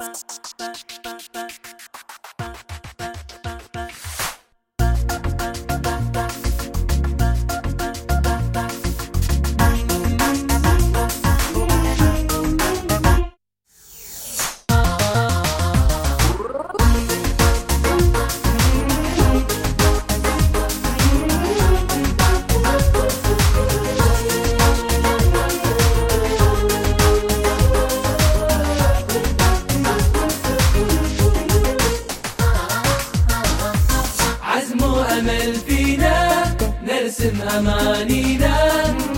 スパイスパイスパイスパイス。وامل فينا نرسم أمانينا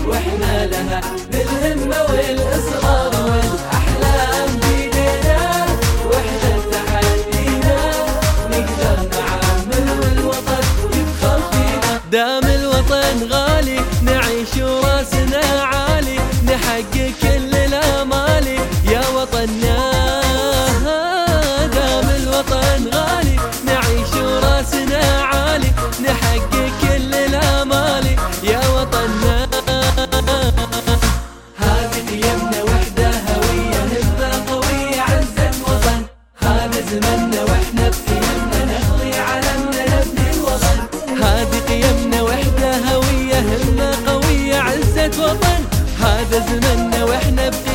وإحنا لها بالهمة والإصرار والأحلام بيدينا وإحنا تحدينا نقدر نعمل والوطن يفخر فينا دام الوطن غالي نعيش قيمنا وحدة هوية هبه قوية عزه وطن هذا زمننا وإحنا بقيمنا نغلي علمنا نبني الوطن. هذا زمننا وإحنا بقيمنا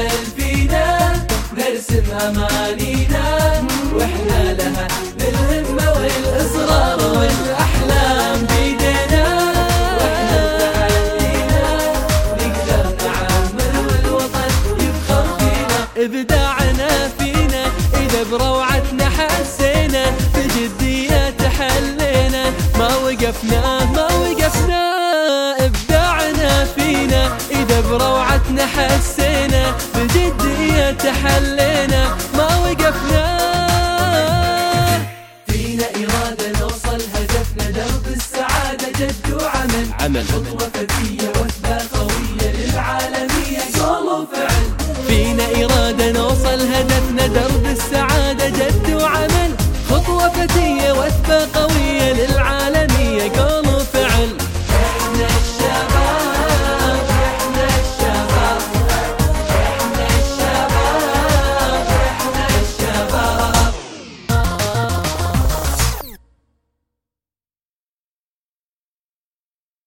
وامل فينا نرسم أمانينا وإحنا لها بالهمه والإصرار والأحلام بيدينا. وإحنا تحدينا نقدر نعمل والوطن يفخر فينا. ابداعنا فينا إذا بروعتنا حسينا بجديه تحلينا. ما وقفنا ما وقفنا. فينا إذا بروعتنا حسينا بجديه تحلينا ما وقفنا. فينا إرادة نوصل هدفنا درب السعادة جد وعمل. عمل. خطوة فتيه وثبة قوية للعالمية. قول وفعل. فينا إرادة نوصل هدفنا درب السعادة جد وعمل. خطوة فتيه وثبة قوية للعالمية.